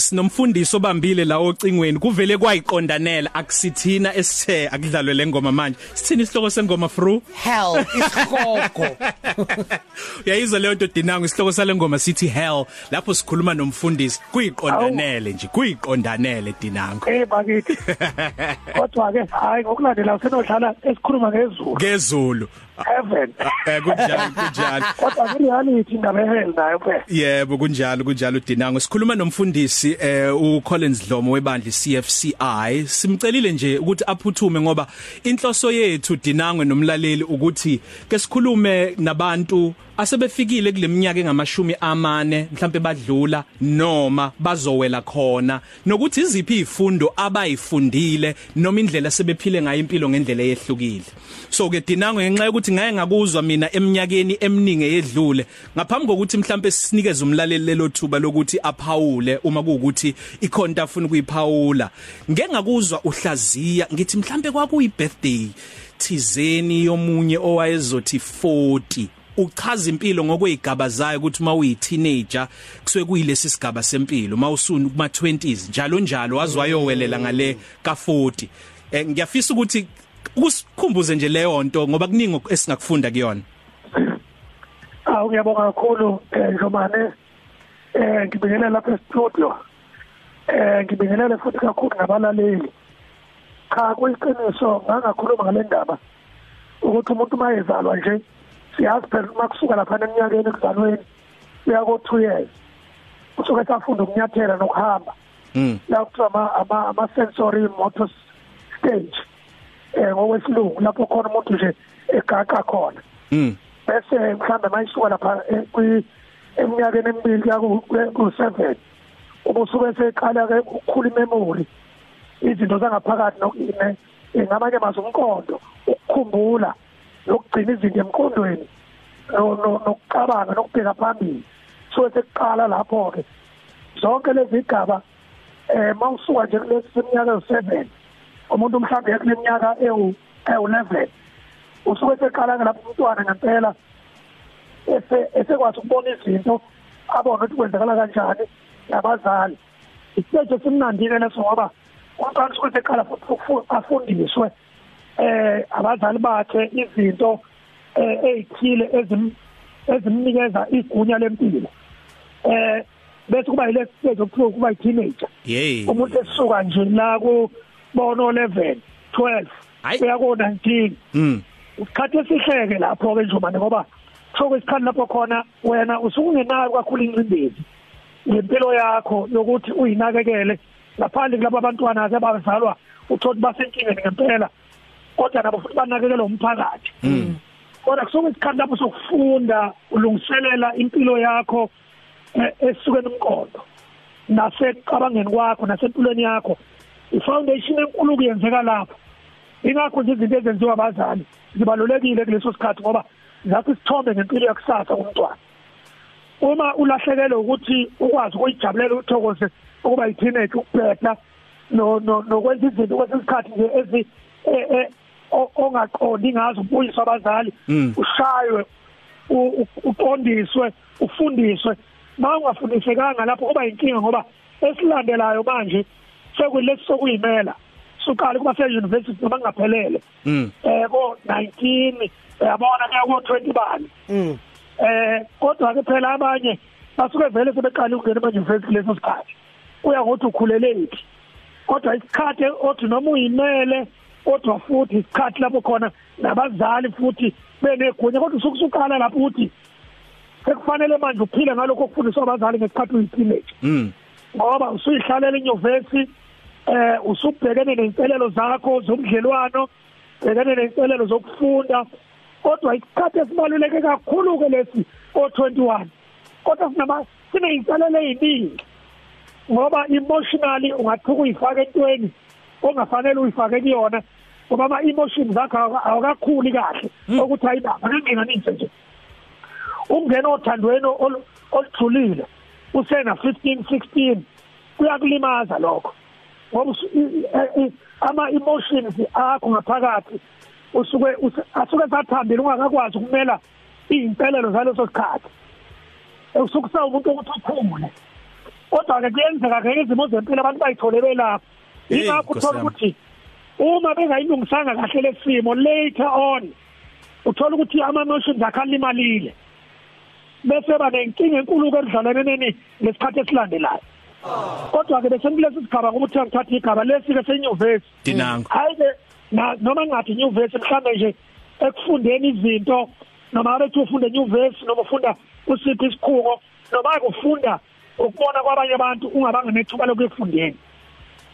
sinomfundisi obambile la ocingweni kuvele kwayiqondanela. Akusithina esithe akudlalwe lengoma manje. Sithini isihloko sengoma fru? Hell isihogo uyayizwa leyo nto dinango isihloko salengoma sithi hell. Lapho sikhuluma nomfundisi kuyiqondanele nje kuyiqondanele dinango eh bakithi. Kodwa ke hayi ngokulandela usenodlala esikhuluma ngezulu. Ngezulu. Heaven. Eh kunjalo kunjalo. Kodwa ke reality ngabe hell nayo phela yebo kunjalo kunjalo dinango. Sikhuluma nomfundisi eh uCollins Dlomo webandla CFCI simcelile nje ukuthi aphuthume ngoba inhloso yethu dinango nomlaleli ukuthi ke sikhulume nabantu asebefikile kuleminyaka engamashumi amane mhlambe badlula noma bazowela khona. Nokuthi iziphi izifundo abayifundile noma indlela sebephile ngayo impilo ngendlela eyehlukile. So ke dinango ngenxa yokuthi ngaye ngakuzwa mina eminyakeni eminingi eyedlule ngaphambi kokuthi mhlambe sinikeze umlaleli lelo thuba lokuthi aphawule uma kuukuthi ikhonta afuna ukuyiphawula. Ngeke ngakuzwa uhlaziya ngithi mhlambe kwakuyi birthday thizeni yomunye owayezothi 40 uchaza impilo ngokwezigaba zayo ukuthi uma uyi teenager kusuke kuyilesi sigaba sempilo. Mawusunu kuma 20s njalo njalo wazwayowelela ngale ka 40 eh ngiyafisa ukuthi ukusikhumbuze nje leyo nto ngoba kuningi esingakufunda kuyona. Awu ngiyabonga kakhulu eh Jomane. Eh ngibingelela lapha e-studio. Eh ngibingelela futhi kakhulu nabalaleli. Cha kuyiqiniso ngangakhuluma ngale ndaba ukuthi umuntu mayezalwa nje siyazi phela uma kusuka lapha eminyakeni ekuzalweni kuya ko 2 years usuke safunda ukunyathela nokuhamba. Mm. La kuthiwa ama ama, ama sensory motor stage eh ngokwesilungu lapho khona umuntu nje egaqa khona. Mm. Bese mhlambe mayisuka lapha eh, kwi eminyakeni emibili ya ku 7 ubusuke seqala ke ukukhula imemory izinto zangaphakathi nokune ngamanye amazwi umqondo ukukhumbula. Lokugcina izinto emqondweni nokucabanga nokubheka phambili. So sekuqala lapho ke zonke lezi igaba eh mawusuka nje kulesi seminyaka ewu7 umuntu mhlawumbe yakuleminyaka ewu ewu11 usuke seqala lapho umntwana ngempela ese esekwazi ukubona izinto abona ukuthi kwenzakala kanjani nabazali. Isiteje simnandile leso ngoba umntwana usuke seqala futhi afundiswe eh abazali bakhe izinto eh ezithile ezim ezimnikeza igunya lempilo. Eh bese kuba yile stage okuthiwa kuba teenager yey. Umuntu esuka nje la ku bono 11 12 kuya ku 19 mm. Usikhathi esihleke lapho ke njomane ngoba soko isikhathi lapho khona wena usukungenayo kakhulu incindezi ngempilo yakho yokuthi uyinakekele. Ngaphandle kulabo abantwana abazalwa uthothi basenkingeni ngempela. Kodwa nabo futhi banakekela umphakathi. Kodwa kusuke isikhathi lapho sokufunda ulungiselela impilo yakho esukeni umqondo nasecabangeni kwakho nasempilweni yakho. Ifoundation enkulu kuyenzeka lapho. Ingakho nje izinto ezenziwa abazali zibalulekile kuleso sikhathi ngoba zakho isithombe ngempilo yakusasa kumntwana uma ulahlekelwe ukuthi ukwazi ukuyijabulela uthokoze ukuba yiteenage ukubhedla no nokwenza izinto kwesikhathi nje ezi ongaqondi ngazo ubuyiswa abazali ushaywe uqondiswe ufundiswe. Mawungafundisekanga lapho kuba inkinga ngoba esilandelayo manje sekuyilesi sokuyimela. Suqala kuba se university noma ngaphelele. Eh ko 19 yabona kuya ku 20 bani eh kodwa ke phela abanye basuke vele sebeqala ukungena emayunivesithi leso sikhathi. Kuya ngokuthi ukhuleleki kodwa isikhathi othi noma uyimele kodwa futhi isikhathi lapho khona nabazali futhi benegunya kodwa usukusukala lapho uthi sekufanele manje uphile ngalokho okufundiswa abazali ngesikhathi uyiteenage. Mm. Ngoba usuyihlalela inyuvesi eh usubhekene nezinselelo zakho zobudlelwano bhekene nezinselelo zokufunda. Kodwa isikhathi esibaluleke kakhulu ke lesi o21 kodwa sinama sineyinselelo eziningi ngoba emotionally ungathuka uyifaka entweni ongafanele uyifake kuyona ngoba ama emotions akho awakakhuli kahle. Ukuthi ayibamba ngenginganise nje. Ungena othandweni olujulile usena 15 16 kuyakulimaza lokho. Ngoba ama emotions akho ngaphakathi usuke asuke sathambile ungakakwazi ukumela izimpelelo zaleso sikhathi. Usuke sawumuntu ukuthi uphumule. Kodwa ke kuyenzeka ke izimo zempilo abantu bayithole belapha Hey, ingakho Nkosi uthola ukuthi uma bengayilungisanga kahle lesimo later on uthola ukuthi ama emotions akhe alimalile bese ba nenkinga enkulu ke edlalaneni lesikhathi esilandelayo. Kodwa ke bese kulesi sigaba ukuthi ngithatha igaba lesi ke senyuvesi. Dinango. Hayi ke na- noma ngathi nyuvesi mhlambe nje ekufundeni izinto noma ngabe uthi ufunda enyuvesi noma ufunda kusiphi isikhungo noma ukufunda ukubona kwabanye abantu ungabanga nethuba lokufundeni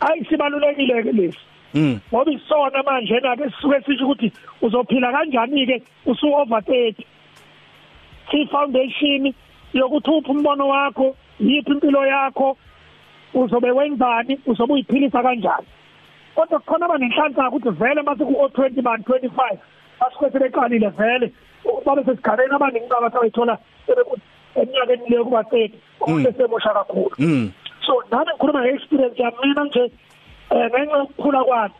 hayi sibalulekile ke lesi. Ngoba isona manje na ke sisuke sisho ukuthi uzophila kanjani ke usu over 30 si foundation yokuthi uphi umbono wakho yiphi impilo yakho uzobe wenzani uzobe uyiphilisa kanjani? Kodwa khona abanenhlanhla ukuthi vele mase ku 20 bani 25 basuke sebeqalile vele babe sesigabeni abaningi baba bayithola eminyakeni leyo kuba 30 umuntu semosha kakhulu. Mm. So nami ngikhuluma nge-experience yami mina nje um ngenxa yokukhula kwami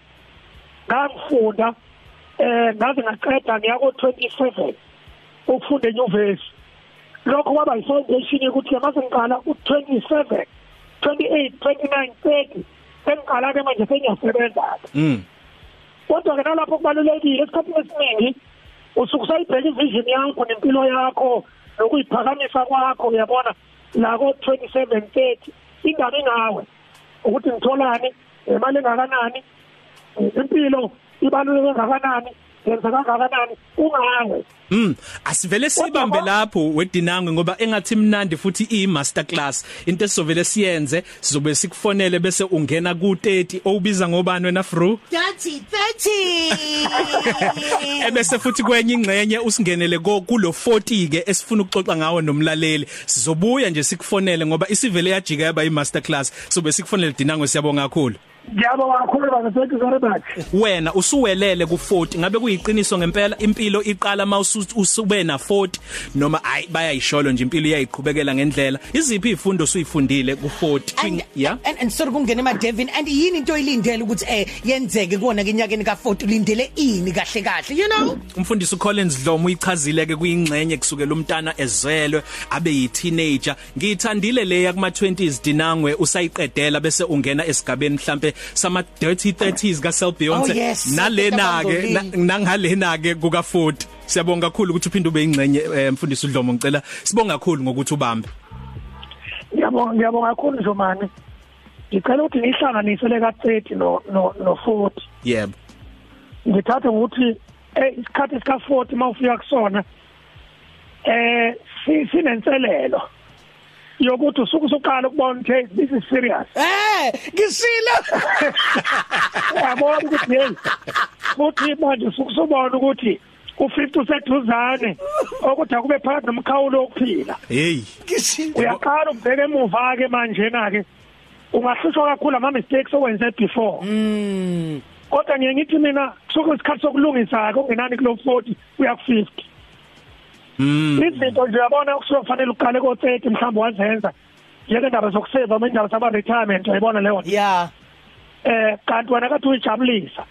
ngangifunda um ngaze ngaqeda ngiya ko-twenty seven ukufunda enyuvesi. Lokho kwaba yi-foundation yokuthi mase ngiqala u-twenty seven twenty eight twenty nine thirty sengiqala-ke manje sengiyasebenza-ke. Mm. Kodwa-ke nalapho kubalulekile esikhathini esiningi usuke usayibheka ivision yakho nempilo yakho nokuyiphakamisa kwakho uyabona? La ko-twenty seven thirty indaba ingawe ukuthi ngitholani? Imali engakanani impilo ibaluleke kangakanani? Yenza kangakanani? Ungawe. Mm asivele sibambe lapho wedinangwe ngoba engathi mnandi futhi i master class. Into esizovele siyenze sizobe sikufonele bese ungena ku 30 obiza ngobani wena fru? Dathi 30. ebese futhi kwenye ingcenye usingenele ko kulo 40 ke esifuna ukuxoxa ngawo nomlaleli. Sizobuya nje sikufonele ngoba isivele yajika yaba i master class. Sobe sikufonele dinangwe siyabonga kakhulu. Ngiyabonga kakhulu baba thank you very much wena usuwelele ku 40 ngabe kuyiqiniso ngempela? Impilo iqala mawusu usube na 40 noma ay bayayisholo nje impilo iyayiqhubekela ngendlela. Iziphi izifundo usuyifundile ku 40 And, yeah and and sorry kungena ema Devin and yini into oyilindele ukuthi eh yenzeke kuona ke enyakeni ka40 ulindele ini kahle kahle you know? Umfundisi uCollins Dlomo uyichazile ke kuyingcenye kusukela umntana ezelwe abe yi teenager ngiyithandile leya kuma 20s dinangwe usayiqedela bese ungena esigabeni mhlambe sama dirty 30s ka Sel Beyonce Oh, yes. nalena ke nangalena ke kuka 40 siyabonga kakhulu ukuthi uphinde ube ingcenye eh, mfundisi uDlomo ngicela. Sibonga kakhulu ngokuthi ubambe. Ngiyabonga ngiyabonga kakhulu Njomani ngicela ukuthi ngihlanganise le ka-30 no no no 40 yebo. Ngithatha ngokuthi eh isikhathi sika 40 mawufika kusona eh si- sinenselelo. Yokuthi usuku usuqala ukubona ukuthi this is serious. Eh ngisilo. Uyabona ukuthi hey futhi manje usuku usubona ukuthi u50 useduzane ukuthi akube phakathi nomkhawulo wokuphila. Hey. Uyaqala ukubheka emuva ke manje na ke ungahlushwa kakhulu ama mistakes owenze before. Mm kodwa ngiye ngithi mina kusuke isikhathi sokulungisa ke ungenani kulo 40 uya ku 50 mm izinto nje uyabona kusuke kufanele uqale ko 30 mhlawumbe wazenza. Yeke ndaba zokuseva ama indaba zama retirement uyayibona leyo nto. yeah eh kanti wena kathi uyijabulisa.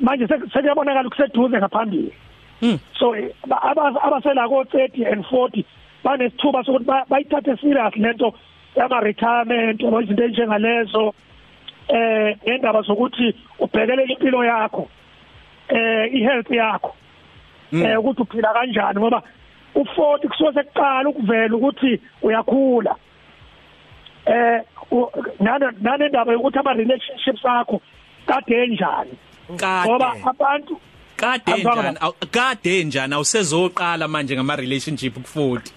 Manje sek- sekuyabonakala kuseduze ngaphambili. Mm. so ba- aba- abasela ko 30 and 40 banesithuba sokuthi ba- bayithathe serious lento yama retirement izinto enjengalezo eh ngendaba zokuthi ubhekelele impilo yakho eh ihealth yakho eh ukuthi uphila kanjani ngoba u40 kusuke sekuqala ukuvela ukuthi uyakhula. Eh u- nane nanendaba yokuthi ama relationships akho kade njani ngoba abantu kade njani? Kade njani? Awusezoqala manje ngama relationship ku 40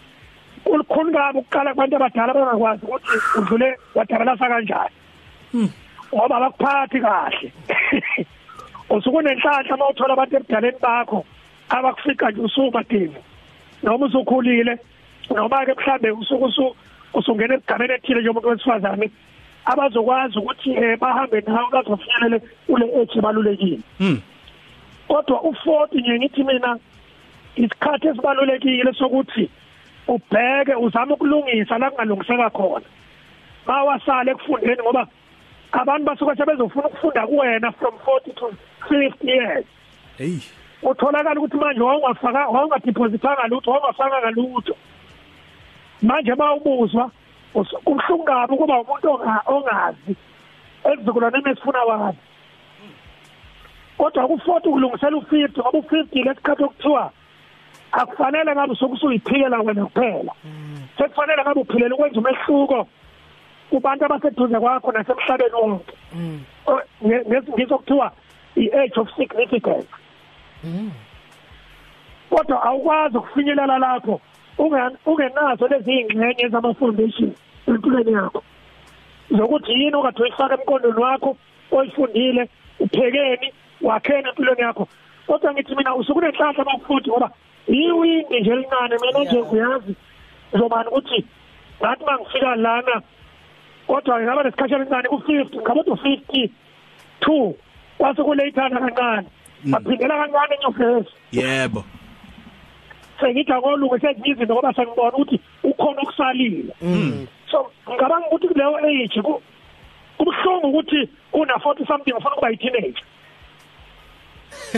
kulikhulu kabi ukuqala kubantu abadala bangakwazi ukuthi udlule wadabalasa kanjani. Ngoba abakuphathi kahle. Usuke unenhlanhla uma uthola abantu ebudaleni bakho abakufika nje usumadini noma usukhulile noma ke mhlambe usuke usu usungena esigabeni ethile njengomuntu wesifazane abazokwazi ukuthi eh, bahambe nawe bazofinyelela kule age ebalulekile. Mm kodwa u40 nje ngithi mina isikhathi esibalulekile sokuthi ubheke uzame ukulungisa la kungalungiseka khona. Bawasale ekufundeni ngoba abantu basuke sebezofuna ukufunda kuwena from 40 to 50 years. Hey utholakala ukuthi manje wawungafaka wawungadepositanga lutho wawungafaka lutho manje bawubuzwa Us- kubuhlungu kabi ukuba umuntu onga- ongazi ekuzukulwaneni esifuna wazi kodwa ku-40 kulungisela u-50 ngoba u-50 lesikhathi okuthiwa akufanele ngabe sokusuyiphilela wena kuphela. Sekufanele ngabe uphilela ukwenza umehluko kubantu abaseduze kwakho nasemhlabeni wonke. O- nge- ngesingisi okuthiwa i-age of significance. Kodwa awukwazi ukufinyelela lapho unge- ungenazo lezi ingxenye zama-foundation empilweni yakho. Zokuthi yini okade uyifaka emqondweni wakho oyifundile uphekeni wakhena empilweni yakho. Kodwa ngithi mina usukunenhlanhla bakufuthi ngoba iwindi nje elincane mina nje uyazi ngizobani ukuthi ngathi mangifika lana kodwa ngaba nesikhashana esincane ku-50 ngabe u-50 two kwase kuleyithana kancane. Aphindela kancane enyuvesi yebo. Sengithi akolunge sezinye izinto ngoba sengibona ukuthi ukhona okusalile so ngicabanga ukuthi kuleyo age ku- kubuhlungu ukuthi una 40 something ufuna ukuba yi-teenager.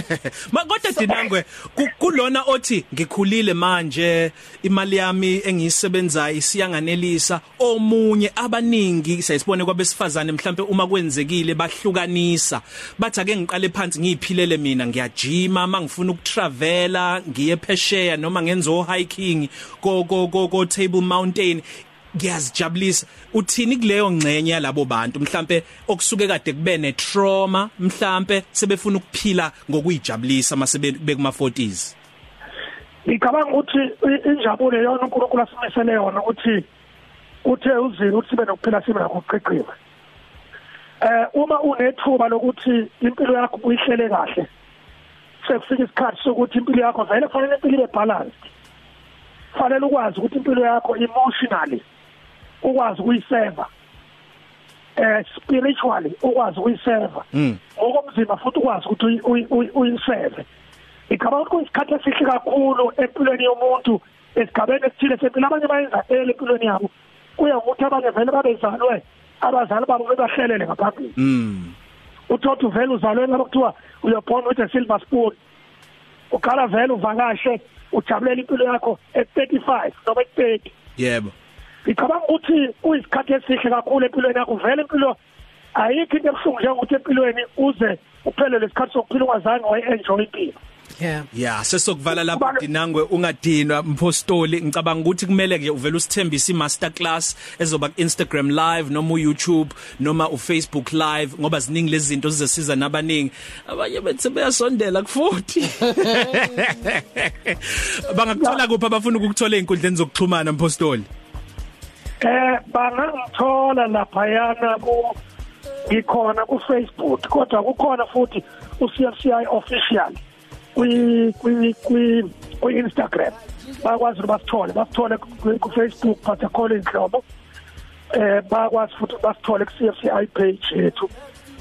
Makodwa dinangwe ku- kulona othi ngikhulile manje imali yami engiyisebenzayo isiyanganelisa. Omunye abaningi sayisibone kwabesifazane mhlambe uma kwenzekile bahlukanisa. Bathi ake ngiqale phansi ngiyiphilele mina ngiyajima mangifuna ukutravela ngiye phesheya noma ngenza o hiking ko ko ko ko Table Mountain. Ngiyazijabulisa. Uthini kuleyo ngcenye yalabo bantu? Mhlambe okusuke kade kube ne trauma mhlambe sebefuna ukuphila ngokuyijabulisa masebe bekuma 40s ngicabanga ukuthi i- injabulo yona uNkulunkulu asimesele yona ukuthi uthe uzini ukuthi sibe nokuphila sibe nakho ukuqiqiza eh uma unethuba lokuthi impilo yakho uyihlele kahle sekufika isikhathi sokuthi impilo yakho vele kufanele impilo ibe balanced. Fanele ukwazi ukuthi impilo yakho emotionally ukwazi ukuyiseva. Eh spiritually ukwazi ukuyiseva. Mm. ngokomzimba futhi ukwazi ukuthi uyi- uyi- uyi- uyiseve. Ngicabanga ukuthi kuyisikhathi esihle kakhulu empilweni yomuntu esigabeni esithile sempilo. Abanye bayenza ele empilweni yabo. Kuya ngokuthi abanye vele babezalwe abazali babo bebahlelele ngaphambili. Mm. Uthothi vele uzalwe lapho kuthiwa you're born with a silver spoon. Ukhala vele uvakashe ujabulela impilo yakho e35 noma e30 yebo. Ngicabanga ukuthi kuyisikhathi esihle kakhulu empilweni yakho. Vele impilo ayikho into ebuhlungu njengokuthi empilweni uze uphele lesikhathi sokuphila ungazange wayi-enjoy impilo. Yeah. Yeah sesokuvala lapho dinangwe ungadinwa mpostoli ngicabanga ukuthi kumele nje uvele usithembise imaster class ezoba ku Instagram live noma uYouTube noma uFacebook live ngoba ziningi lezi zinto zizesiza nabaningi. Abanye bethe bayasondela kufuthi. Bangakuthola kuphi abafuna ukukuthola einkundleni zokuxhumana mpostoli eh bangangithola laphayana ku ngikhona ku Facebook kodwa kukhona futhi u CFCI official kwi kwi kwi ku Instagram bakwazi ukuthi basithole basithole ku- ku Facebook Pastor Colin Dlomo eh bakwazi futhi basithole ku CFCI page yethu.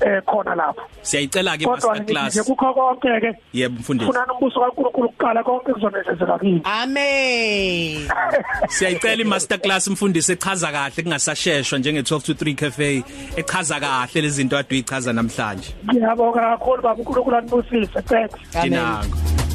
Eh khona lapho. Siyayicela ke kodwa master ngithi class. kukho konke ke yebo mfundisi. Funa umbuso kaNkulunkulu kuqala konke kuzonezezeka kini amen. Siyayicela imaster class mfundisi echaza kahle kungasasheshwa njenge 12 to 3 cafe echaza kahle lezi zinto adu ichaza namhlanje. Ngiyabonga kakhulu baba uNkulunkulu anibusise. Thanks. Amen. Dinango